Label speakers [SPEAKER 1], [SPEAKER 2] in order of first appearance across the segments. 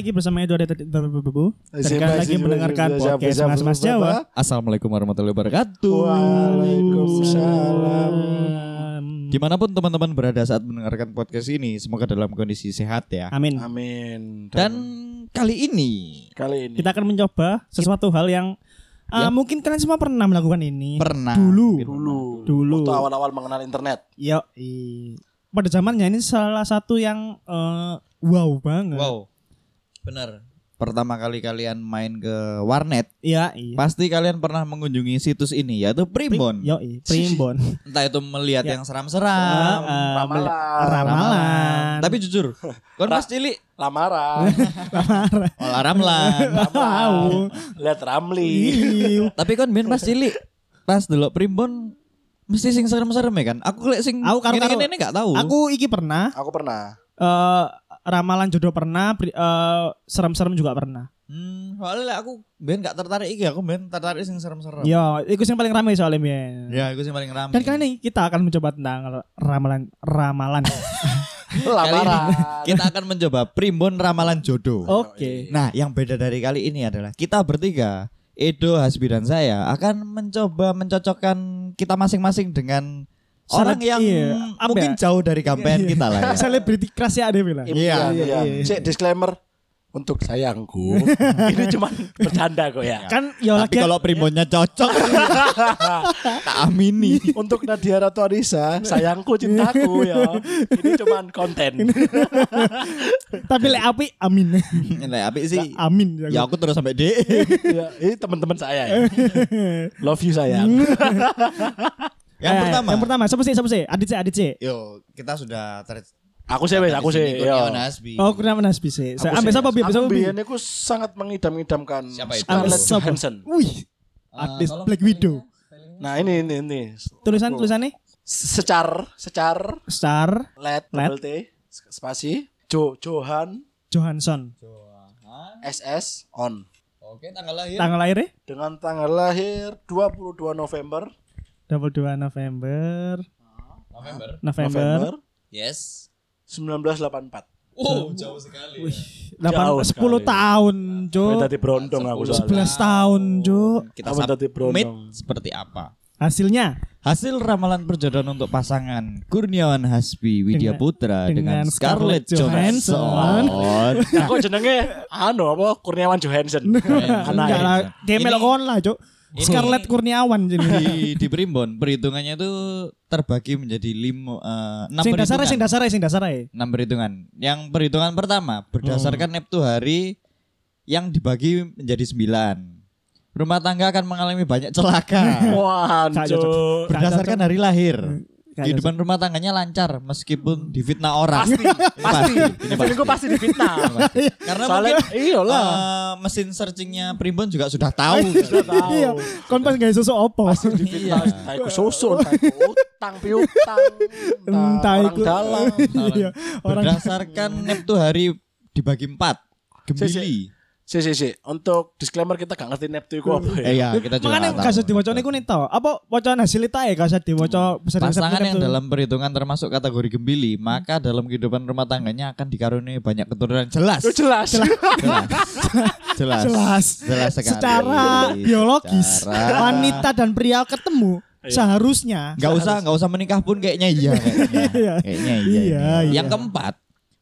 [SPEAKER 1] lagi bersama Edo ada Bu. Dan
[SPEAKER 2] Siapa
[SPEAKER 1] kalian lagi mendengarkan podcast Mas Mas? Jawa.
[SPEAKER 3] Assalamualaikum warahmatullahi wabarakatuh.
[SPEAKER 2] Waalaikumsalam.
[SPEAKER 3] Di mana pun teman-teman berada saat mendengarkan podcast ini, semoga dalam kondisi sehat ya.
[SPEAKER 1] Amin.
[SPEAKER 2] Amin.
[SPEAKER 3] Dan kali ini
[SPEAKER 2] kali ini
[SPEAKER 1] Kita akan mencoba sesuatu hal yang uh,
[SPEAKER 3] Yap.
[SPEAKER 1] mungkin kalian semua pernah melakukan ini.
[SPEAKER 3] pernah
[SPEAKER 1] Dulu.
[SPEAKER 2] dulu
[SPEAKER 1] Dulu.
[SPEAKER 2] waktu awal-awal mengenal internet.
[SPEAKER 1] Yo, pada zamannya ini salah satu yang eh, wow banget.
[SPEAKER 3] Wow. Benar. Pertama kali kalian main ke warnet,
[SPEAKER 1] Iya, iya.
[SPEAKER 3] pasti kalian pernah mengunjungi situs ini yaitu Primbon.
[SPEAKER 1] Yo, primbon.
[SPEAKER 3] Entah itu melihat
[SPEAKER 1] Ya.
[SPEAKER 3] yang seram-seram.
[SPEAKER 1] Ah,
[SPEAKER 2] ramalan.
[SPEAKER 1] Ramalan.
[SPEAKER 3] Tapi jujur, kan pas cilik
[SPEAKER 2] Lamaran,
[SPEAKER 3] olah ramlan.
[SPEAKER 1] Tahu.
[SPEAKER 2] lihat Ramli.
[SPEAKER 1] Iya.
[SPEAKER 3] Tapi kan ben pas cilik pas delok Primbon mesti sing serem-serem ya kan. Aku lek sing
[SPEAKER 1] Aku karo-karo.
[SPEAKER 3] ini gak tahu.
[SPEAKER 1] Aku iki pernah
[SPEAKER 2] Aku pernah.
[SPEAKER 1] eh ramalan jodoh pernah, eh, serem-serem juga pernah.
[SPEAKER 3] Hmm, soalnya aku ben gak tertarik iki, aku ben tertarik sing serem-serem.
[SPEAKER 1] Yo, itu yang paling ramai soalnya Ben.
[SPEAKER 3] Ya, itu sing paling ramai.
[SPEAKER 1] Dan kali ini kita akan mencoba tentang ramalan ramalan.
[SPEAKER 2] Lamaran.
[SPEAKER 3] kita akan mencoba Primbon ramalan jodoh.
[SPEAKER 1] Oke.
[SPEAKER 3] Nah, yang beda dari kali ini adalah kita bertiga, Edo, Hasbi dan saya akan mencoba mencocokkan kita masing-masing dengan orang yang
[SPEAKER 1] iya,
[SPEAKER 3] mungkin
[SPEAKER 1] ya?
[SPEAKER 3] jauh dari kampen kita lah ya.
[SPEAKER 1] Selebriti keras ya ada bilang.
[SPEAKER 3] Iya,
[SPEAKER 2] iya,
[SPEAKER 1] iya.
[SPEAKER 2] Cek disclaimer untuk sayangku. ini cuma bercanda kok ya.
[SPEAKER 1] Kan yo
[SPEAKER 3] Tapi kalau Primbonnya cocok, tak amini.
[SPEAKER 2] Untuk Nadia Ratu Arisa, sayangku cintaku ya. Ini cuma konten.
[SPEAKER 1] tapi lek api amin.
[SPEAKER 3] Nah, apik sih.
[SPEAKER 1] amin.
[SPEAKER 3] Ya aku terus sampai D.
[SPEAKER 2] ya, ini teman-teman saya ya. Love you sayang.
[SPEAKER 3] Yang
[SPEAKER 1] Eh,
[SPEAKER 3] pertama.
[SPEAKER 1] Yang pertama, siapa sih? Siapa sih? Adit sih, Adit sih.
[SPEAKER 3] Yo, kita sudah ter
[SPEAKER 2] Aku sih wes, aku sih. yo.
[SPEAKER 3] Kurniawan Hasbi.
[SPEAKER 1] Oh, kurang menas bisa.
[SPEAKER 2] Aku
[SPEAKER 1] Ambil
[SPEAKER 2] sih,
[SPEAKER 1] siapa bi?
[SPEAKER 2] Aku
[SPEAKER 1] Siapa bi?
[SPEAKER 2] iku sangat mengidam-idamkan
[SPEAKER 3] Siapa itu?
[SPEAKER 2] Scarlett? Johansson.
[SPEAKER 1] Wih.
[SPEAKER 3] Ah,
[SPEAKER 1] Artis Black Widow.
[SPEAKER 2] Nah, ini ini ini.
[SPEAKER 1] Tulisan tulisannya
[SPEAKER 2] Secar, secar,
[SPEAKER 1] Star
[SPEAKER 2] let,
[SPEAKER 1] Let.
[SPEAKER 2] T, spasi, Jo, Johan,
[SPEAKER 1] Johansson.
[SPEAKER 2] SS, on.
[SPEAKER 3] Oke, tanggal lahir.
[SPEAKER 1] Tanggal lahirnya
[SPEAKER 2] Dengan tanggal lahir 22 November,
[SPEAKER 1] 22 November.
[SPEAKER 3] November.
[SPEAKER 1] November.
[SPEAKER 2] November
[SPEAKER 3] Yes.
[SPEAKER 2] 1984.
[SPEAKER 3] Oh, jauh sekali.
[SPEAKER 1] Wih,
[SPEAKER 2] Jauh
[SPEAKER 1] 8, 10
[SPEAKER 2] sekali.
[SPEAKER 1] tahun, Cuk.
[SPEAKER 2] tadi berondong aku
[SPEAKER 1] 11
[SPEAKER 2] soalnya.
[SPEAKER 1] tahun, Cuk.
[SPEAKER 3] Kita
[SPEAKER 2] tadi berondong?
[SPEAKER 3] seperti apa?
[SPEAKER 1] Hasilnya
[SPEAKER 3] Hasil ramalan perjodohan untuk pasangan Kurniawan Hasbi Widya
[SPEAKER 1] Dengan-
[SPEAKER 3] Putra dengan,
[SPEAKER 1] dengan
[SPEAKER 3] Scarlett
[SPEAKER 1] Scarlett
[SPEAKER 3] Johansson.
[SPEAKER 2] Aku jenenge anu apa Kurniawan Johansson. Anak
[SPEAKER 1] dia
[SPEAKER 3] Ini-
[SPEAKER 1] melok lah, Cuk.
[SPEAKER 3] Ini-
[SPEAKER 1] Scarlett Kurniawan jadi.
[SPEAKER 3] di di Primbon perhitungannya itu terbagi menjadi lima eh, enam
[SPEAKER 1] Sing
[SPEAKER 3] perhitungan.
[SPEAKER 1] sing dasare sing dasare.
[SPEAKER 3] enam perhitungan. Yang perhitungan pertama berdasarkan neptu hari yang dibagi menjadi sembilan. Rumah tangga akan mengalami banyak celaka.
[SPEAKER 2] Wah,
[SPEAKER 3] berdasarkan hari lahir.
[SPEAKER 1] Gak
[SPEAKER 3] Kehidupan rumah tangganya lancar meskipun difitnah orang.
[SPEAKER 2] Pasti, pasti.
[SPEAKER 3] Ini pasti.
[SPEAKER 2] Feelingku pasti difitnah.
[SPEAKER 3] Karena
[SPEAKER 2] Soalnya
[SPEAKER 3] mungkin
[SPEAKER 2] iyalah.
[SPEAKER 3] eh, mesin searchingnya Primbon juga sudah tahu.
[SPEAKER 2] Sudah tahu.
[SPEAKER 1] Iya, kon pas gawe susu opo?
[SPEAKER 2] Difitnah, entah iku susun, entah iku utang piutang,
[SPEAKER 1] Entah
[SPEAKER 2] orang dalam.
[SPEAKER 1] Iya,
[SPEAKER 3] Berdasarkan neptu hari dibagi empat. Gemili.
[SPEAKER 2] Si si si, untuk disclaimer kita gak ngerti Neptu iku apa
[SPEAKER 3] Eh
[SPEAKER 2] ya.
[SPEAKER 3] iya, kita juga
[SPEAKER 1] Makanya kasus diwaca niku nih tau. Apa wacaan hasil itu ya kasus diwaca bisa
[SPEAKER 3] Pasangan yang dalam perhitungan termasuk kategori gembili, maka dalam kehidupan rumah tangganya akan dikaruniai banyak keturunan jelas.
[SPEAKER 2] Oh, jelas.
[SPEAKER 3] Jelas. jelas.
[SPEAKER 1] jelas.
[SPEAKER 3] Jelas sekali.
[SPEAKER 1] Secara biologis wanita dan pria ketemu seharusnya
[SPEAKER 3] Nggak usah, nggak usah menikah pun kayaknya iya. Kayaknya,
[SPEAKER 1] Iya.
[SPEAKER 3] kayaknya iya.
[SPEAKER 1] Iya,
[SPEAKER 3] iya.
[SPEAKER 1] iya.
[SPEAKER 3] Yang keempat,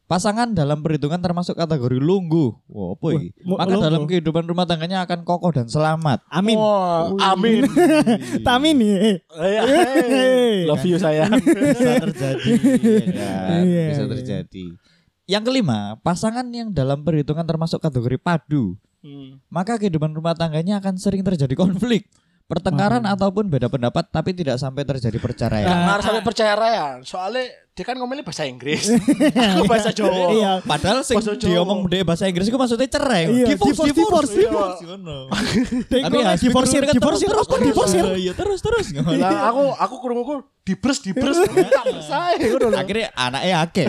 [SPEAKER 3] pasangan dalam perhitungan termasuk kategori lungguh. Wah, apa ini? Maka
[SPEAKER 1] lungguh.
[SPEAKER 3] dalam kehidupan rumah tangganya akan kokoh dan selamat.
[SPEAKER 1] amin.
[SPEAKER 2] Wah, amin.
[SPEAKER 1] Tamin nih. eh.
[SPEAKER 2] Eh, hey, Love you sayang.
[SPEAKER 3] Bisa terjadi. ya kan?
[SPEAKER 1] Iya,
[SPEAKER 3] Bisa
[SPEAKER 1] iya.
[SPEAKER 3] terjadi. Yang kelima, pasangan yang dalam perhitungan termasuk kategori padu.
[SPEAKER 2] Hmm.
[SPEAKER 3] Maka kehidupan rumah tangganya akan sering terjadi konflik, pertengkaran ataupun beda pendapat tapi tidak sampai terjadi perceraian.
[SPEAKER 2] Gak harus sampai percaya raya. Soalnya dia kan ngomelnya bahasa Inggris. Aku bahasa Jawa.
[SPEAKER 1] Iya.
[SPEAKER 3] Padahal sing
[SPEAKER 2] Bahasa Jawa.
[SPEAKER 3] diomong dia bahasa Inggris itu maksudnya cerai.
[SPEAKER 1] Iya,
[SPEAKER 3] divorce,
[SPEAKER 1] divorce,
[SPEAKER 3] divorce,
[SPEAKER 1] divorce.
[SPEAKER 3] divorce. ngono.
[SPEAKER 1] Dek,
[SPEAKER 3] Tapi terus-
[SPEAKER 1] divorsir
[SPEAKER 3] terus-
[SPEAKER 1] apa
[SPEAKER 3] terus-
[SPEAKER 1] divorsir?
[SPEAKER 3] Iya, terus terus.
[SPEAKER 2] Lah aku aku kurunguku bersae ngono lho.
[SPEAKER 3] Akhirnya anaknya akeh.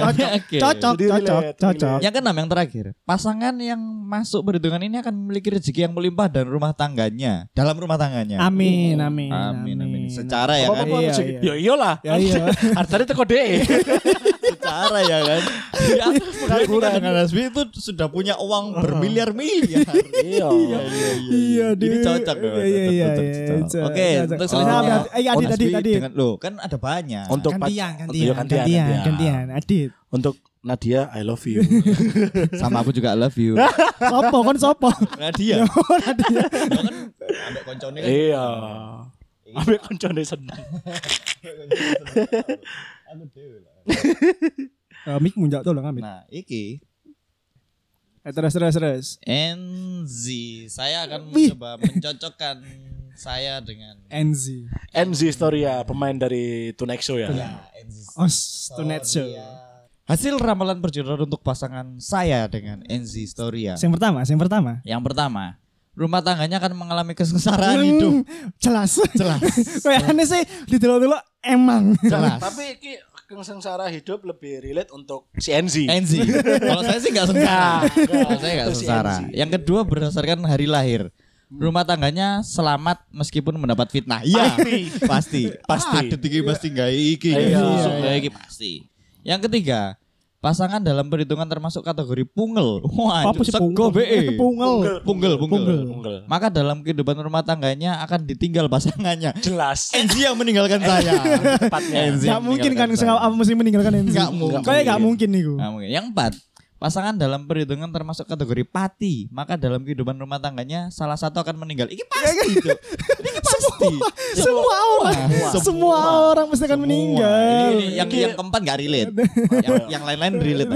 [SPEAKER 3] Akeh.
[SPEAKER 1] Cocok, cocok,
[SPEAKER 2] relate,
[SPEAKER 1] cocok.
[SPEAKER 3] Yang keenam yang terakhir, pasangan yang masuk perhitungan ini akan memiliki rezeki yang melimpah dan rumah tangganya, dalam rumah tangganya.
[SPEAKER 1] Amin, amin,
[SPEAKER 3] Amin, amin. Secara ya kan.
[SPEAKER 1] Iya, iya.
[SPEAKER 2] Ya iyalah.
[SPEAKER 1] Ya iya.
[SPEAKER 2] Hartane teko dhek.
[SPEAKER 3] secara ya kan. Dia
[SPEAKER 2] Pengangguran.
[SPEAKER 3] dengan Hasbi itu sudah punya uang bermiliar-miliar.
[SPEAKER 2] Iya.
[SPEAKER 1] Iya,
[SPEAKER 3] Ini
[SPEAKER 1] Iya, iya,
[SPEAKER 3] cocok,
[SPEAKER 1] iya,
[SPEAKER 3] cocok,
[SPEAKER 1] iya,
[SPEAKER 3] cocok. Oke, untuk selanjutnya.
[SPEAKER 1] Adit, Adit, Adit.
[SPEAKER 3] dengan lo kan ada banyak.
[SPEAKER 2] Untuk
[SPEAKER 1] gantian, gantian,
[SPEAKER 2] Iya,
[SPEAKER 1] gantian,
[SPEAKER 2] gantian,
[SPEAKER 1] Adit.
[SPEAKER 2] Untuk Nadia, I love you.
[SPEAKER 3] sama aku juga love you.
[SPEAKER 1] Sopo kon sopo?
[SPEAKER 3] Nadia.
[SPEAKER 1] Oh, Nadia.
[SPEAKER 3] Kan ambek koncone kan.
[SPEAKER 2] Iya. Ambek koncone seneng.
[SPEAKER 3] Aku dewe lah.
[SPEAKER 1] Eh, Mik munjak tolong ambil.
[SPEAKER 3] Nah, iki
[SPEAKER 1] Eh, terus terus terus.
[SPEAKER 3] NZ. Saya akan mencoba mencocokkan saya dengan
[SPEAKER 1] NZ.
[SPEAKER 2] Enzi Storia, pemain dari Tonight Show ya.
[SPEAKER 3] ya, NZ.
[SPEAKER 1] Oh, Tonight Show.
[SPEAKER 3] Hasil ramalan perjodohan untuk pasangan saya dengan NZ Storia.
[SPEAKER 1] Yang pertama, yang pertama.
[SPEAKER 3] Yang pertama, rumah tangganya akan mengalami kesengsaraan hidup.
[SPEAKER 1] Hmm, Jelas. Jelas. Kayak aneh sih di dulu emang.
[SPEAKER 3] Jelas.
[SPEAKER 2] Tapi iki sengsara hidup lebih relate untuk si Enzi.
[SPEAKER 3] NZ. Kalau saya sih nggak sengsara.
[SPEAKER 2] Enggak,
[SPEAKER 3] Kalau saya nggak sengsara. Yang kedua berdasarkan hari lahir. Rumah tangganya selamat meskipun mendapat fitnah. Iya, pasti.
[SPEAKER 2] Pasti.
[SPEAKER 3] Ah, detik iki pasti nggak iki.
[SPEAKER 2] Iya.
[SPEAKER 3] Iki pasti. Yang ketiga, pasangan dalam perhitungan termasuk kategori pungel. Wah,
[SPEAKER 1] Apa
[SPEAKER 3] itu
[SPEAKER 1] sih
[SPEAKER 3] sego BE.
[SPEAKER 1] Pungel.
[SPEAKER 3] Punggel, punggel.
[SPEAKER 2] Punggel.
[SPEAKER 3] Maka dalam kehidupan rumah tangganya akan ditinggal pasangannya.
[SPEAKER 2] Jelas.
[SPEAKER 3] Enzi yang meninggalkan saya.
[SPEAKER 2] Tepatnya.
[SPEAKER 3] Enzi
[SPEAKER 1] Gak
[SPEAKER 3] yang
[SPEAKER 1] mungkin kan saya apa mesti meninggalkan NZ.
[SPEAKER 3] Nggak mungkin.
[SPEAKER 1] Kayak gak mungkin nih
[SPEAKER 3] Nggak mungkin. Yang empat, pasangan dalam perhitungan termasuk kategori pati. Maka dalam kehidupan rumah tangganya salah satu akan meninggal. Ini pasti itu. Ini pasti.
[SPEAKER 1] Semua orang,
[SPEAKER 3] Semua.
[SPEAKER 1] semua orang pasti akan
[SPEAKER 3] Semua.
[SPEAKER 1] meninggal.
[SPEAKER 3] Ini, ini yang yang keempat nggak relate. yang, yang lain-lain relate.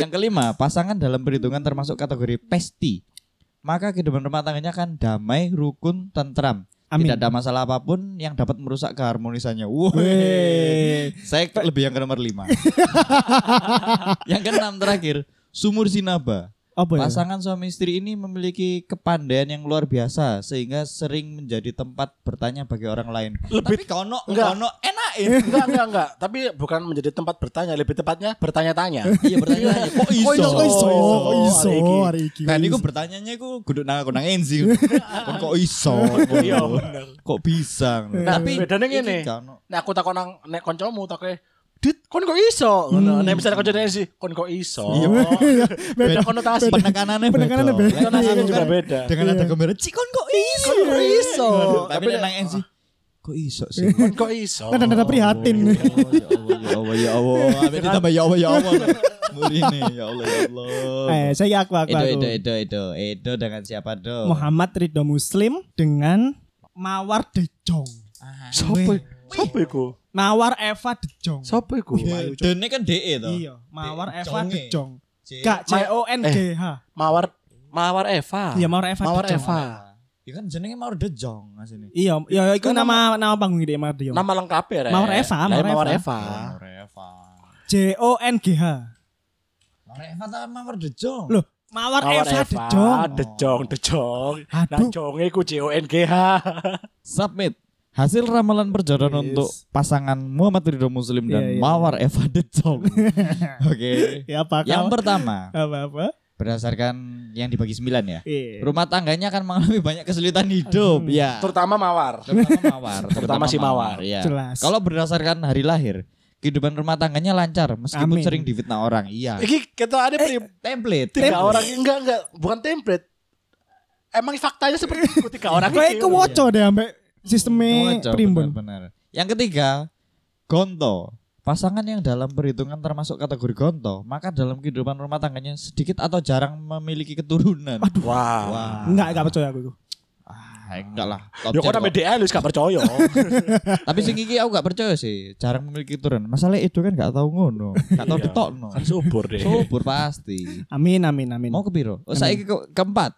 [SPEAKER 3] Yang kelima, pasangan dalam perhitungan termasuk kategori pesti. Maka kehidupan rumah tangganya akan damai, rukun, tentram.
[SPEAKER 1] Amin.
[SPEAKER 3] Tidak ada masalah apa pun yang dapat merusak keharmonisannya.
[SPEAKER 1] Weh.
[SPEAKER 3] Saya lebih yang ke nomor lima. yang keenam terakhir, sumur sinaba.
[SPEAKER 1] Apa ya?
[SPEAKER 3] Pasangan suami istri ini memiliki kepandaian yang luar biasa sehingga sering menjadi tempat bertanya bagi orang lain.
[SPEAKER 2] Lebih-
[SPEAKER 3] Tapi kono
[SPEAKER 2] Enggak.
[SPEAKER 3] kono enak ya.
[SPEAKER 2] Enggak, enggak, enggak. Tapi bukan menjadi tempat bertanya, lebih tepatnya bertanya-tanya.
[SPEAKER 3] Iya bertanya kok iso?
[SPEAKER 1] Kok iso? Kok iso? Kok iso?
[SPEAKER 2] Hari iki.
[SPEAKER 3] Nah, niku bertanyanya iku kudu nang aku nang Enzi. Kok iso?
[SPEAKER 2] Iya, bener.
[SPEAKER 3] Kok bisa?
[SPEAKER 2] Nah,
[SPEAKER 3] Tapi
[SPEAKER 2] bedanya
[SPEAKER 3] iki
[SPEAKER 2] ngene. Nek aku takon nang nek kancamu takoke Dit, kon kok iso? Ngono. Nek misalnya kancane sih, kon kok iso?
[SPEAKER 3] Iya,
[SPEAKER 2] beda konotasi.
[SPEAKER 3] Penekanannya beda.
[SPEAKER 1] Penekanannya beda.
[SPEAKER 2] Juga
[SPEAKER 3] kan
[SPEAKER 2] beda.
[SPEAKER 3] Dengan ada gambar cik kon kok iso?
[SPEAKER 2] Kon kok iso?
[SPEAKER 3] Tapi nek nang Enzi kok iso sih?
[SPEAKER 2] Kon kok iso?
[SPEAKER 1] Nada-nada prihatin.
[SPEAKER 3] Ya Allah, ya Allah, ya Allah. Ambil ditambah ya Allah, ya Allah. Murine, ya Allah, ya Allah.
[SPEAKER 1] Eh, saya aku aku.
[SPEAKER 3] Edo, Edo, Edo. Edo dengan siapa, Do?
[SPEAKER 1] Muhammad Ridho Muslim dengan Mawar Dejong.
[SPEAKER 2] Sopo? Sopo iku?
[SPEAKER 1] Mawar Eva Dejong.
[SPEAKER 2] Sopo iku?
[SPEAKER 3] Ini kan DE toh.
[SPEAKER 1] Iya, Mawar Eva. Dejong.
[SPEAKER 3] C-
[SPEAKER 1] Gak C O N G H.
[SPEAKER 2] Mawar Mawar Eva.
[SPEAKER 1] Iya, Mawar Eva
[SPEAKER 2] Mawar. Eva.
[SPEAKER 3] Ya kan jenenge Mawar Dejong asine.
[SPEAKER 1] Iya, iya itu
[SPEAKER 2] Kan
[SPEAKER 1] nama nama panggung dia Mawar Dejong.
[SPEAKER 2] Nama lengkap ya, Rek?
[SPEAKER 1] Mawar Eva, Mawar Eva.
[SPEAKER 3] Mawar Eva.
[SPEAKER 1] J O N G H.
[SPEAKER 3] Mawar Eva ta Mawar Dejong.
[SPEAKER 1] Loh, Mawar,
[SPEAKER 2] Mawar
[SPEAKER 1] Eva,
[SPEAKER 2] Eva,
[SPEAKER 1] Dejong.
[SPEAKER 2] Dejong, Dejong. Nah,
[SPEAKER 1] Aduh.
[SPEAKER 2] jonge ku C O N G H.
[SPEAKER 3] Submit. Hasil ramalan perjodohan
[SPEAKER 1] Yes.
[SPEAKER 3] untuk pasangan Muhammad Ridho Muslim dan
[SPEAKER 1] Iya, iya.
[SPEAKER 3] Mawar Eva Dejong. Oke.
[SPEAKER 1] Ya apa
[SPEAKER 3] Yang pertama,
[SPEAKER 1] apa apa?
[SPEAKER 3] berdasarkan yang dibagi sembilan ya.
[SPEAKER 1] Iya.
[SPEAKER 3] Rumah tangganya akan mengalami banyak kesulitan hidup. Ya.
[SPEAKER 2] Terutama Mawar.
[SPEAKER 3] Terutama Mawar.
[SPEAKER 2] Terutama si Mawar.
[SPEAKER 3] ya.
[SPEAKER 1] Jelas.
[SPEAKER 3] Kalau berdasarkan hari lahir, kehidupan rumah tangganya lancar meskipun
[SPEAKER 1] Amin.
[SPEAKER 3] sering difitnah orang. Iya.
[SPEAKER 2] Iki kita ada pri-
[SPEAKER 3] Template.
[SPEAKER 2] tiga
[SPEAKER 3] Template.
[SPEAKER 2] orang enggak enggak bukan template. Emang faktanya seperti itu tiga orang
[SPEAKER 1] Kayak kewoco deh sampai sistemnya
[SPEAKER 3] Kocok,
[SPEAKER 1] primbon.
[SPEAKER 3] benar-benar. Yang ketiga, gonto. Pasangan yang dalam perhitungan termasuk kategori gonto, maka dalam kehidupan rumah tangganya sedikit atau jarang memiliki keturunan.
[SPEAKER 2] Wah.
[SPEAKER 3] Wah,
[SPEAKER 1] Enggak, enggak percaya aku.
[SPEAKER 3] ah, enggak lah.
[SPEAKER 2] Ya kok namanya DL gak percaya.
[SPEAKER 3] Tapi sing iki aku gak percaya sih, jarang memiliki keturunan. Masalah itu kan gak tahu ngono, gak tahu
[SPEAKER 2] Iya.
[SPEAKER 3] ditokno.
[SPEAKER 2] Kan subur deh.
[SPEAKER 3] Subur pasti.
[SPEAKER 1] Amin amin amin.
[SPEAKER 3] Mau ke piro? Oh, saiki ke keempat.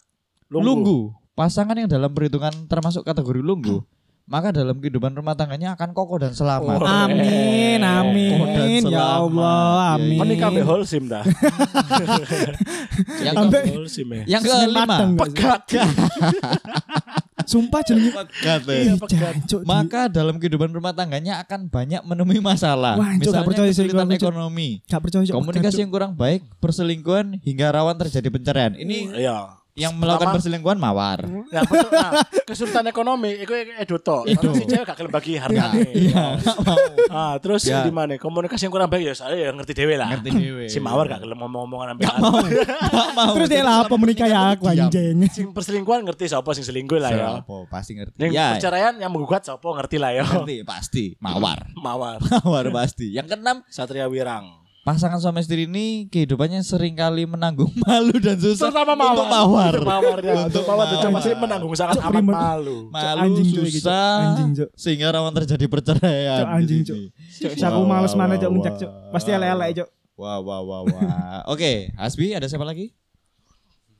[SPEAKER 2] Lunggu.
[SPEAKER 3] Lunggu. Pasangan yang dalam perhitungan termasuk kategori lunggu, maka dalam kehidupan rumah tangganya akan kokoh dan selamat.
[SPEAKER 2] Oh.
[SPEAKER 1] Amin
[SPEAKER 3] Kokoh dan
[SPEAKER 1] amin ya
[SPEAKER 3] selamat.
[SPEAKER 1] Allah
[SPEAKER 3] Ya,
[SPEAKER 1] amin.
[SPEAKER 2] Kan nikah ambek Holsim dah.
[SPEAKER 3] Yang ke,
[SPEAKER 2] Holsim ya.
[SPEAKER 3] yang kelima.
[SPEAKER 2] Pegat.
[SPEAKER 1] Sumpah jenenge
[SPEAKER 3] Pegat, eh.
[SPEAKER 2] Iya, pegat.
[SPEAKER 3] Maka dalam kehidupan rumah tangganya akan banyak menemui masalah.
[SPEAKER 1] Wah,
[SPEAKER 3] Misalnya
[SPEAKER 1] percaya
[SPEAKER 3] kesulitan
[SPEAKER 1] gua, Cuk.
[SPEAKER 3] ekonomi,
[SPEAKER 1] gak percaya
[SPEAKER 3] komunikasi yang kurang baik, perselingkuhan hingga rawan terjadi pencerahan. Ini
[SPEAKER 2] Iya.
[SPEAKER 3] Yang melakukan
[SPEAKER 2] Pertama-
[SPEAKER 3] perselingkuhan mawar.
[SPEAKER 2] Nah, betul, nah, kesulitan ekonomi iku edo to. Karena si cewek gak gelem bagi.
[SPEAKER 3] Iya, mau.
[SPEAKER 2] Ah, terus
[SPEAKER 3] Ya.
[SPEAKER 2] di mana? Komunikasi yang kurang baik ya saya ya ngerti dhewe lah.
[SPEAKER 3] Ngerti dhewe.
[SPEAKER 2] Si Mawar gak gelem ngomong-ngomongan sampe
[SPEAKER 3] Nggak mau. Nggak mau.
[SPEAKER 1] Terus dia lah apa menikah ya aku anjing.
[SPEAKER 2] Sing perselingkuhan ngerti sapa sing selingkuh lah ya.
[SPEAKER 3] Siapa? Pasti ngerti.
[SPEAKER 2] Yang
[SPEAKER 3] Ya,
[SPEAKER 2] perceraian yang menggugat sapa ngerti lah ya.
[SPEAKER 3] ngerti pasti. Mawar.
[SPEAKER 2] Mawar.
[SPEAKER 3] Mawar pasti. Yang keenam,
[SPEAKER 2] Satria Wirang.
[SPEAKER 3] Pasangan suami istri ini kehidupannya sering kali menanggung malu dan susah
[SPEAKER 2] Terutama Mawar.
[SPEAKER 3] untuk mawar.
[SPEAKER 2] Untuk Mawar ya.
[SPEAKER 3] Untuk
[SPEAKER 2] Mawar itu pasti menanggung sangat amat malu.
[SPEAKER 3] Malu,
[SPEAKER 1] Anjing,
[SPEAKER 3] susah,
[SPEAKER 1] Anjing,
[SPEAKER 3] sehingga rawan terjadi perceraian.
[SPEAKER 1] Cuk, anjing,
[SPEAKER 3] sini.
[SPEAKER 1] Cuk, aku males mana cok mencak cok. Pasti elek-elek cok.
[SPEAKER 3] Wah, wah, wah, wah. Oke, Hasbi ada siapa lagi?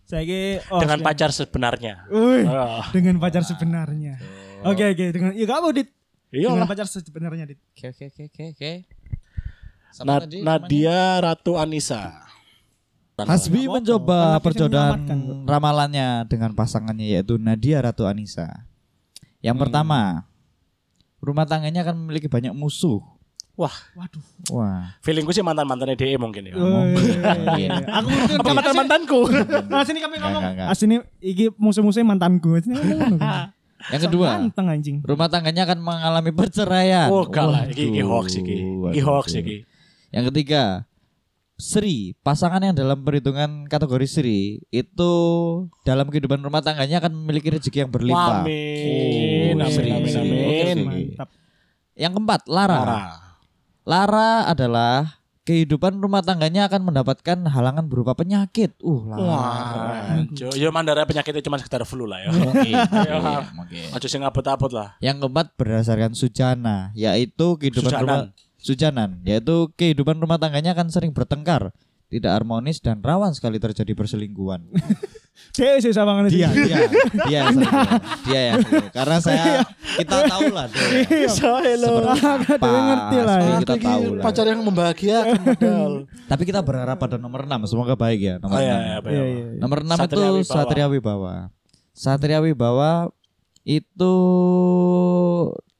[SPEAKER 1] Saya ki oh,
[SPEAKER 2] Dengan
[SPEAKER 1] siap.
[SPEAKER 2] pacar sebenarnya.
[SPEAKER 1] Wih,
[SPEAKER 2] Ah.
[SPEAKER 1] dengan pacar sebenarnya. Oke oke dengan iya kamu dit.
[SPEAKER 2] Iya
[SPEAKER 1] Dengan pacar sebenarnya dit.
[SPEAKER 3] Oke, oke, oke, oke, namanya?
[SPEAKER 2] Nadia Ratu Anissa.
[SPEAKER 3] Hasbi mencoba perjodohan ramalannya dengan pasangannya yaitu Nadia Ratu Anissa. Yang
[SPEAKER 2] Hmm.
[SPEAKER 3] pertama, rumah tangganya akan memiliki banyak musuh.
[SPEAKER 2] Wah,
[SPEAKER 1] Waduh.
[SPEAKER 3] Wah.
[SPEAKER 2] feelingku sih mantan-mantannya DE mungkin ya.
[SPEAKER 3] Mungkin.
[SPEAKER 1] Aku ngerti
[SPEAKER 2] Apa mantan-mantanku?
[SPEAKER 1] Nah, sini kami ngomong. Ah, sini iki musuh-musuhnya mantanku. Sini ngomong.
[SPEAKER 3] Yang kedua,
[SPEAKER 1] Ganteng anjing.
[SPEAKER 3] rumah tangganya akan mengalami perceraian.
[SPEAKER 2] Oh, enggak lah. Iki, iki hoax iki. Iki hoax iki.
[SPEAKER 3] Yang ketiga, Sri, pasangan yang dalam perhitungan kategori Sri itu dalam kehidupan rumah tangganya akan memiliki rezeki yang berlimpah.
[SPEAKER 2] Amin.
[SPEAKER 3] Oh,
[SPEAKER 2] Amin,
[SPEAKER 3] Sri,
[SPEAKER 2] amin,
[SPEAKER 3] Sri.
[SPEAKER 2] amin.
[SPEAKER 1] Mantap.
[SPEAKER 3] Yang keempat, Lara.
[SPEAKER 2] Lara.
[SPEAKER 3] Lara adalah kehidupan rumah tangganya akan mendapatkan halangan berupa penyakit. Uh, Lara.
[SPEAKER 2] Wah. Ya mandara penyakitnya cuma sekedar flu lah ya.
[SPEAKER 3] Oke,
[SPEAKER 2] Ya.
[SPEAKER 3] oke, oke.
[SPEAKER 2] Aja sing abot-abot lah.
[SPEAKER 3] Yang keempat berdasarkan sujana, yaitu kehidupan
[SPEAKER 2] Sujanan.
[SPEAKER 3] rumah sujanan, yaitu kehidupan rumah tangganya akan sering bertengkar, tidak harmonis dan rawan sekali terjadi perselingkuhan.
[SPEAKER 1] Dia sih sama ngene.
[SPEAKER 3] dia, dia, dia dia selingkuh. Karena saya kita tahu lah
[SPEAKER 2] hello.
[SPEAKER 3] Seperti apa,
[SPEAKER 1] ngerti lah ya.
[SPEAKER 3] Kita tahu lah.
[SPEAKER 2] Pacar yang membahagiakan.
[SPEAKER 3] Tapi kita berharap pada nomor 6 semoga baik ya nomor
[SPEAKER 2] Oh iya,
[SPEAKER 3] 6.
[SPEAKER 2] iya,
[SPEAKER 1] Iya
[SPEAKER 2] ya?
[SPEAKER 1] iya. iya.
[SPEAKER 3] Nomor 6
[SPEAKER 2] Satria
[SPEAKER 3] itu. Satria Wibawa. Satria Wibawa itu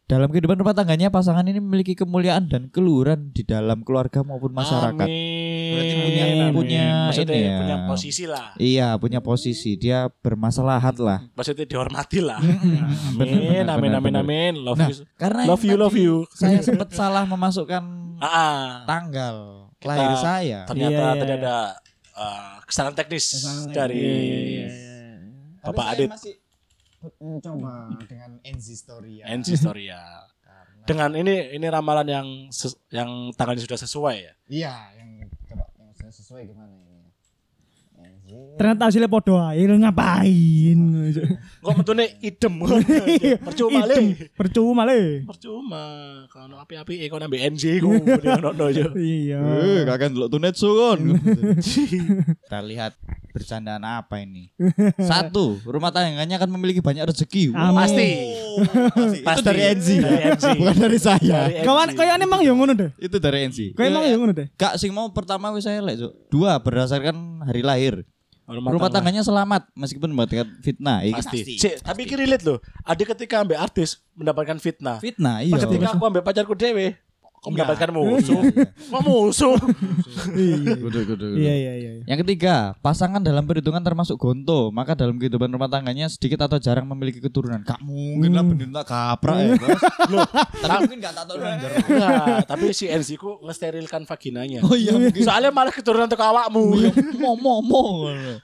[SPEAKER 3] dalam kehidupan rumah tangganya pasangan ini memiliki kemuliaan dan keluhuran di dalam keluarga maupun masyarakat.
[SPEAKER 2] Amin.
[SPEAKER 3] Berarti punya-
[SPEAKER 2] Amin.
[SPEAKER 3] punya
[SPEAKER 2] Maksudnya
[SPEAKER 3] ini ya.
[SPEAKER 2] punya posisi lah.
[SPEAKER 3] Iya, punya posisi, dia bermasalahat lah.
[SPEAKER 2] Maksudnya dihormati lah.
[SPEAKER 3] Bener,
[SPEAKER 2] Amin,
[SPEAKER 3] bener,
[SPEAKER 2] amin,
[SPEAKER 3] bener,
[SPEAKER 2] amin,
[SPEAKER 3] bener.
[SPEAKER 2] amin. Love
[SPEAKER 3] Nah,
[SPEAKER 2] you.
[SPEAKER 3] karena
[SPEAKER 2] Love you, love you.
[SPEAKER 3] Saya sempat salah memasukkan
[SPEAKER 2] Ah, ah.
[SPEAKER 3] tanggal
[SPEAKER 2] Kita-
[SPEAKER 3] lahir saya.
[SPEAKER 2] Ternyata
[SPEAKER 1] Iya, iya,
[SPEAKER 2] tadi
[SPEAKER 1] iya.
[SPEAKER 2] ada uh, kesalahan teknis
[SPEAKER 1] Kesalahan
[SPEAKER 2] dari
[SPEAKER 1] Iya, iya, iya.
[SPEAKER 2] Bapak Adit.
[SPEAKER 3] Mencoba dengan NZ Story ya.
[SPEAKER 2] NC Storia. Dengan ini ini ramalan yang ses- yang tanggalnya sudah sesuai ya.
[SPEAKER 3] Iya, yang coba yang sesuai gimana ini?
[SPEAKER 1] Ternyata hasilnya podo ae lu ngapain.
[SPEAKER 2] Kok metune idem. Percuma le.
[SPEAKER 1] Percuma le.
[SPEAKER 2] Percuma. Kalau api-api kok nambah NC ku yo.
[SPEAKER 1] Iya.
[SPEAKER 3] Eh, kakek ndelok tunetsu kon. Kita lihat bercandaan apa ini. Satu, rumah tangganya akan memiliki banyak rezeki.
[SPEAKER 2] Pasti.
[SPEAKER 3] Pasti. Itu dari NZ. Bukan dari saya.
[SPEAKER 1] Kawan kayak emang yo ngono deh.
[SPEAKER 3] Itu dari NZ.
[SPEAKER 1] Kayak emang yo ngono deh.
[SPEAKER 3] Kak sing mau pertama wis saya lek, Cuk. Dua berdasarkan hari lahir.
[SPEAKER 2] Rumah,
[SPEAKER 3] Rumah
[SPEAKER 2] tangga.
[SPEAKER 3] tangganya selamat meskipun mendapatkan fitnah. Iki
[SPEAKER 2] pasti. Cik, tapi kiri relate loh. Ada ketika ambek artis mendapatkan fitnah.
[SPEAKER 3] Fitnah, iya.
[SPEAKER 2] Ketika aku ambek pacarku dewe, kok mendapatkan musuh. Kok musuh?
[SPEAKER 1] Iya.
[SPEAKER 3] Kudu, kudu, kudu.
[SPEAKER 1] Iya iya iya.
[SPEAKER 3] Yang ketiga, pasangan dalam perhitungan termasuk gonto, maka dalam kehidupan rumah tangganya sedikit atau jarang memiliki keturunan. Gak mungkin lah bener tak kaprak ya, Bos.
[SPEAKER 2] Loh,
[SPEAKER 3] Tapi mungkin gak tak.
[SPEAKER 2] Enggak, tapi si NC ku ngesterilkan vaginanya.
[SPEAKER 3] Oh iya mungkin.
[SPEAKER 2] Soalnya malah keturunan untuk awakmu.
[SPEAKER 3] Mo mo mo.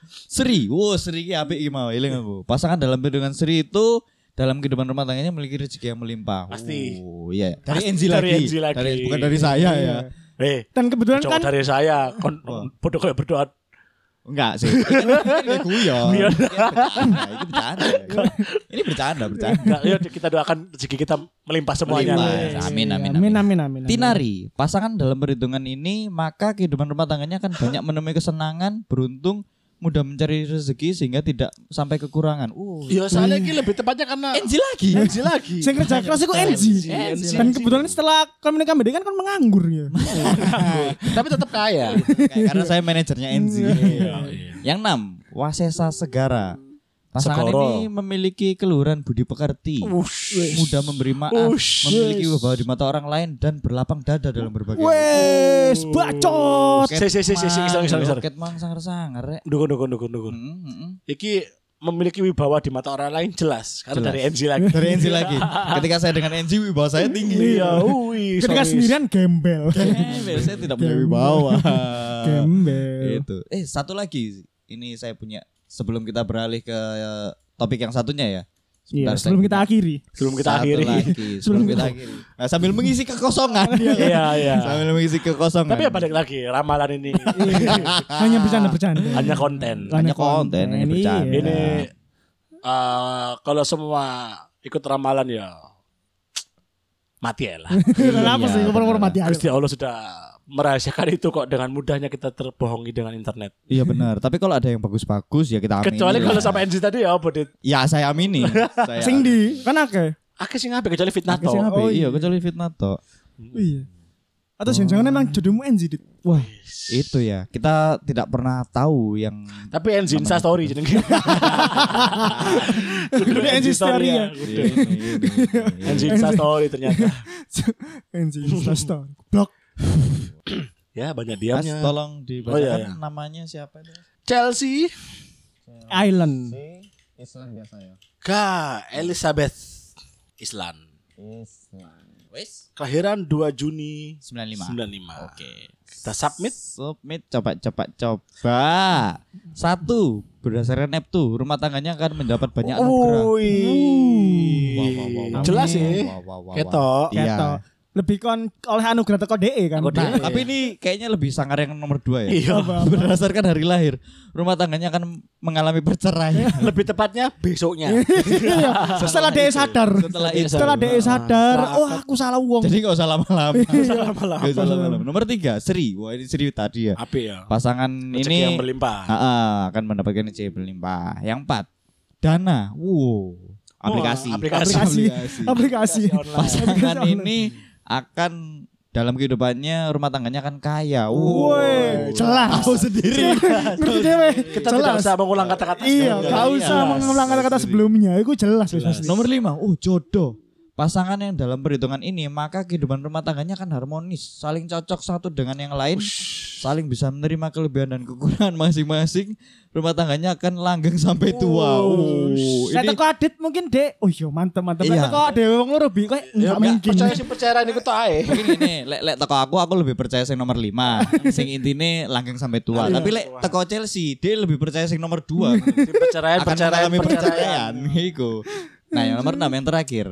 [SPEAKER 3] Sri, wow Sri ki apik iki mau eling aku. Pasangan dalam perhitungan Sri itu dalam kehidupan rumah tangganya memiliki rezeki yang melimpah.
[SPEAKER 2] Pasti.
[SPEAKER 3] Oh iya. Dari
[SPEAKER 2] Pasti
[SPEAKER 3] NZ
[SPEAKER 2] dari
[SPEAKER 3] lagi.
[SPEAKER 2] NZ lagi.
[SPEAKER 3] Dari, bukan dari saya ya.
[SPEAKER 2] Eh,
[SPEAKER 1] Dan kebetulan kan
[SPEAKER 2] dari saya kon bodoh kayak berdoa.
[SPEAKER 3] Enggak sih. Ini kan kayak guyon.
[SPEAKER 2] Iya.
[SPEAKER 3] Ini bercanda, Ini bercanda. Ini bercanda, bercanda.
[SPEAKER 2] Enggak, ya kita doakan rezeki kita melimpah semuanya.
[SPEAKER 3] Melimpah. Amin, amin,
[SPEAKER 1] Amin
[SPEAKER 3] amin.
[SPEAKER 1] amin amin. amin.
[SPEAKER 3] Tinari, pasangan dalam perhitungan ini maka kehidupan rumah tangganya akan banyak menemui kesenangan, beruntung, mudah mencari rezeki sehingga tidak sampai kekurangan. Uh,
[SPEAKER 2] Ya soalnya ini lebih tepatnya karena
[SPEAKER 3] NZ lagi.
[SPEAKER 2] NC lagi.
[SPEAKER 1] Sing kerja keras iku NG.
[SPEAKER 2] NG.
[SPEAKER 1] Dan kebetulan setelah kami nikah kan kan menganggur ya.
[SPEAKER 2] Tapi tetap kaya.
[SPEAKER 3] Karena saya manajernya.
[SPEAKER 2] Iya, iya.
[SPEAKER 3] Yang enam, Wasesa Segara. Pasangan
[SPEAKER 2] Segoro.
[SPEAKER 3] ini memiliki keluhuran budi pekerti,
[SPEAKER 2] Wush.
[SPEAKER 3] mudah memberi maaf,
[SPEAKER 2] Ush.
[SPEAKER 3] memiliki wibawa di mata orang lain dan berlapang dada dalam berbagai
[SPEAKER 1] Wes, bacot.
[SPEAKER 2] Si, si, si, si, si, iseng, iseng, iseng.
[SPEAKER 3] Roket mang sangar-sangar rek.
[SPEAKER 2] Dukun, dukun, dukun, dukun.
[SPEAKER 3] Mm, mm, mm.
[SPEAKER 2] Iki memiliki wibawa di mata orang lain jelas karena
[SPEAKER 3] Jelas.
[SPEAKER 2] dari NG lagi.
[SPEAKER 3] Dari NC lagi. Ketika saya dengan NC wibawa saya tinggi.
[SPEAKER 2] Iya, wih.
[SPEAKER 1] Ketika sendirian gembel.
[SPEAKER 3] Gembel, saya tidak punya wibawa.
[SPEAKER 1] Gembel.
[SPEAKER 3] Itu. Eh, satu lagi. Ini saya punya sebelum kita beralih ke eh, topik yang satunya ya.
[SPEAKER 1] Iya, sebelum kita akhiri.
[SPEAKER 2] Sebelum kita
[SPEAKER 3] Satu
[SPEAKER 2] akhiri.
[SPEAKER 3] lagi, sebelum kita akhiri. Nah, sambil mengisi kekosongan.
[SPEAKER 2] Iya, iya.
[SPEAKER 3] sambil mengisi kekosongan.
[SPEAKER 2] Tapi ya balik lagi ramalan ini
[SPEAKER 1] Hanya bercanda-bercanda.
[SPEAKER 2] hanya konten.
[SPEAKER 3] Hanya konten, hanya bercanda.
[SPEAKER 1] iya.
[SPEAKER 2] Ini eh kalau semua ikut ramalan ya mati ya lah.
[SPEAKER 1] Kenapa sih ngomong mati aja?
[SPEAKER 2] Gusti Allah sudah merahasiakan itu kok dengan mudahnya kita terbohongi dengan internet.
[SPEAKER 3] Iya benar. Tapi kalau ada yang bagus-bagus ya kita amini.
[SPEAKER 2] Kecuali
[SPEAKER 3] lah.
[SPEAKER 2] kalau sama NG tadi ya bodit.
[SPEAKER 3] Ya saya amini. saya
[SPEAKER 1] Sing di kan akeh.
[SPEAKER 2] Akeh sing ngapain kecuali fitnah
[SPEAKER 3] apik.
[SPEAKER 1] Oh,
[SPEAKER 3] iya
[SPEAKER 1] iya.
[SPEAKER 3] kecuali fitnah toh.
[SPEAKER 1] Iya. Atau jangan-jangan emang jodohmu NZ dit. Wah,
[SPEAKER 3] Itu ya. Kita tidak pernah tahu yang
[SPEAKER 2] Tapi NG Insta story jenenge. Kudu
[SPEAKER 1] NG story ya.
[SPEAKER 2] NG Insta story ternyata.
[SPEAKER 1] NZ Instastory. Blok.
[SPEAKER 2] Ya banyak
[SPEAKER 3] Mas,
[SPEAKER 2] diamnya.
[SPEAKER 3] tolong dibacakan
[SPEAKER 2] Oh, iya, iya.
[SPEAKER 3] namanya siapa itu?
[SPEAKER 2] Chelsea
[SPEAKER 1] Island.
[SPEAKER 4] Islam biasa ya.
[SPEAKER 2] Kak Elizabeth Islan.
[SPEAKER 4] Islam.
[SPEAKER 3] Wes
[SPEAKER 2] Kelahiran 2 Juni
[SPEAKER 3] 95.
[SPEAKER 2] 95.
[SPEAKER 3] Oke.
[SPEAKER 2] Kita submit.
[SPEAKER 3] Submit coba coba coba. Satu, berdasarkan Neptu, rumah tangganya akan mendapat banyak anugerah.
[SPEAKER 2] Wih.
[SPEAKER 3] Wah, wah, wah, wah.
[SPEAKER 2] Jelas sih.
[SPEAKER 3] Wah, wah, wah, wah.
[SPEAKER 2] Ketok.
[SPEAKER 3] Iya.
[SPEAKER 1] Ketok. Lebih kon oleh anugerah teko DE kan.
[SPEAKER 3] Nah,
[SPEAKER 2] DE.
[SPEAKER 3] tapi ini kayaknya lebih sangar yang nomor dua ya.
[SPEAKER 2] Iya.
[SPEAKER 3] Berdasarkan hari lahir, rumah tangganya akan mengalami perceraian.
[SPEAKER 2] Lebih tepatnya besoknya.
[SPEAKER 1] Iya, setelah DE sadar.
[SPEAKER 3] Setelah itu.
[SPEAKER 1] Setelah DE sadar, oh aku salah uang.
[SPEAKER 3] Jadi gak usah lama-lama.
[SPEAKER 2] Lama-lama.
[SPEAKER 3] Gak usah lama-lama. Nomor tiga, Sri. Wah ini Sri tadi ya.
[SPEAKER 2] Api ya.
[SPEAKER 3] Pasangan
[SPEAKER 2] Rezeki
[SPEAKER 3] ini
[SPEAKER 2] yang berlimpah.
[SPEAKER 3] Ah, ah, akan mendapatkan rezeki berlimpah. Yang empat, Dana. Wow. Aplikasi.
[SPEAKER 2] Wah, aplikasi.
[SPEAKER 1] Aplikasi. Aplikasi.
[SPEAKER 3] Pasangan
[SPEAKER 1] Aplikasi
[SPEAKER 3] ini akan dalam kehidupannya rumah tangganya akan kaya.
[SPEAKER 1] Woi, jelas.
[SPEAKER 3] Tahu sendiri.
[SPEAKER 1] Ngerti dewe.
[SPEAKER 2] Kita tidak usah mengulang kata-kata.
[SPEAKER 1] Iya,
[SPEAKER 2] sebelumnya.
[SPEAKER 1] gak usah
[SPEAKER 3] Jelas.
[SPEAKER 1] mengulang kata-kata sebelumnya. Itu jelas pasti.
[SPEAKER 3] Nomor lima, oh jodoh. Pasangan yang dalam perhitungan ini maka kehidupan rumah tangganya akan harmonis, saling cocok satu dengan yang lain, saling bisa menerima kelebihan dan kekurangan masing-masing. Rumah tangganya akan langgeng sampai tua. Oh,
[SPEAKER 1] Saya
[SPEAKER 3] ini
[SPEAKER 1] teko adit mungkin dek. Oh iya mantep mantep.
[SPEAKER 3] Iya.
[SPEAKER 1] Saya teko dewe wong loro bi
[SPEAKER 2] Ya,
[SPEAKER 1] enggak mungkin.
[SPEAKER 2] percaya sih percaya ini ketok ae.
[SPEAKER 3] mungkin ini lek lek teko aku aku lebih percaya sing nomor 5 sing intine langgeng sampai tua
[SPEAKER 2] Iya.
[SPEAKER 3] tapi lek teko Chelsea dia lebih percaya sing nomor 2
[SPEAKER 2] Si perceraian,
[SPEAKER 3] akan
[SPEAKER 2] perceraian,
[SPEAKER 3] mengalami
[SPEAKER 2] perceraian.
[SPEAKER 3] perceraian iku nah yang nomor 6 yang terakhir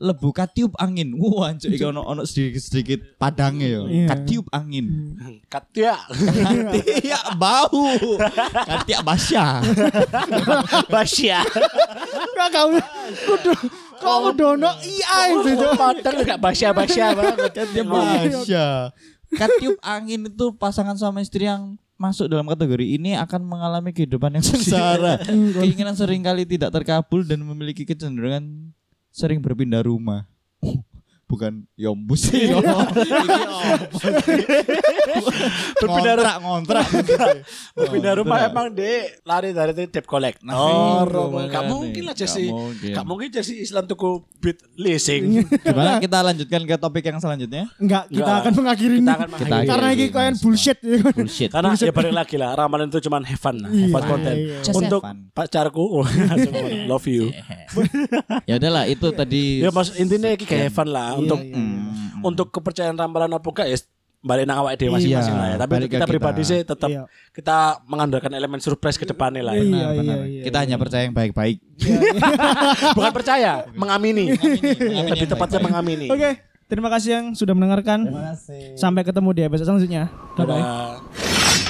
[SPEAKER 3] lebu katiup angin wah anjuk iki ono ono sedikit sedikit padangnya yo
[SPEAKER 1] Iya.
[SPEAKER 3] katiup angin
[SPEAKER 2] Katia.
[SPEAKER 3] katiak bau katiak basya
[SPEAKER 2] Basya.
[SPEAKER 1] Kak kau kudu kok kudu ono iya itu. Cok.
[SPEAKER 2] Padahal enggak basya-basya banget.
[SPEAKER 3] dia basya katiup angin itu pasangan suami istri yang masuk dalam kategori ini akan mengalami kehidupan yang sengsara. Keinginan sering kali tidak terkabul dan memiliki kecenderungan sering berpindah rumah. Bukan yombus sih. Ini apa sih?
[SPEAKER 2] Berpindah
[SPEAKER 3] ngontrak ngontrak.
[SPEAKER 2] Pindah rumah emang dek lari dari debt collector.
[SPEAKER 3] Nah, itu
[SPEAKER 2] Gak
[SPEAKER 3] makanya.
[SPEAKER 2] mungkin lah Jesse.
[SPEAKER 3] mungkin.
[SPEAKER 2] Gak mungkin Jesse Islam tuku beat leasing.
[SPEAKER 3] Gimana kita lanjutkan ke topik yang selanjutnya?
[SPEAKER 1] Enggak, kita
[SPEAKER 2] Enggak.
[SPEAKER 1] akan mengakhiri
[SPEAKER 2] Kita
[SPEAKER 1] ini.
[SPEAKER 2] akan
[SPEAKER 3] Kita
[SPEAKER 2] mengakhiri.
[SPEAKER 1] Karena ini kalian bullshit ya.
[SPEAKER 3] Bullshit.
[SPEAKER 2] Karena ya balik lagi lah ramalan itu cuma have fun lah, have fun
[SPEAKER 1] Iya, iya.
[SPEAKER 2] Untuk pacarku, love you.
[SPEAKER 3] ya udahlah itu tadi.
[SPEAKER 2] Ya maksud intinya kayak have fun lah
[SPEAKER 1] Iya,
[SPEAKER 2] untuk
[SPEAKER 1] iya.
[SPEAKER 3] Hmm.
[SPEAKER 2] untuk kepercayaan ramalan apa enggak ya balik nang awake dhewe masing-masing
[SPEAKER 3] Iya,
[SPEAKER 2] lah ya. Tapi untuk kita
[SPEAKER 3] kita.
[SPEAKER 2] pribadi sih tetap
[SPEAKER 1] Iya.
[SPEAKER 2] kita mengandalkan elemen surprise ke depannya lah. ya.
[SPEAKER 1] Iya,
[SPEAKER 3] Benar,
[SPEAKER 1] iya,
[SPEAKER 3] benar.
[SPEAKER 1] iya,
[SPEAKER 3] Kita
[SPEAKER 1] iya.
[SPEAKER 3] hanya percaya yang baik-baik.
[SPEAKER 2] Bukan percaya, mengamini.
[SPEAKER 3] Mengamini
[SPEAKER 2] Lebih tepatnya mengamini.
[SPEAKER 1] Oke, terima kasih yang sudah mendengarkan.
[SPEAKER 4] Terima kasih.
[SPEAKER 1] Sampai ketemu di episode selanjutnya. Bye bye.
[SPEAKER 2] Dadah.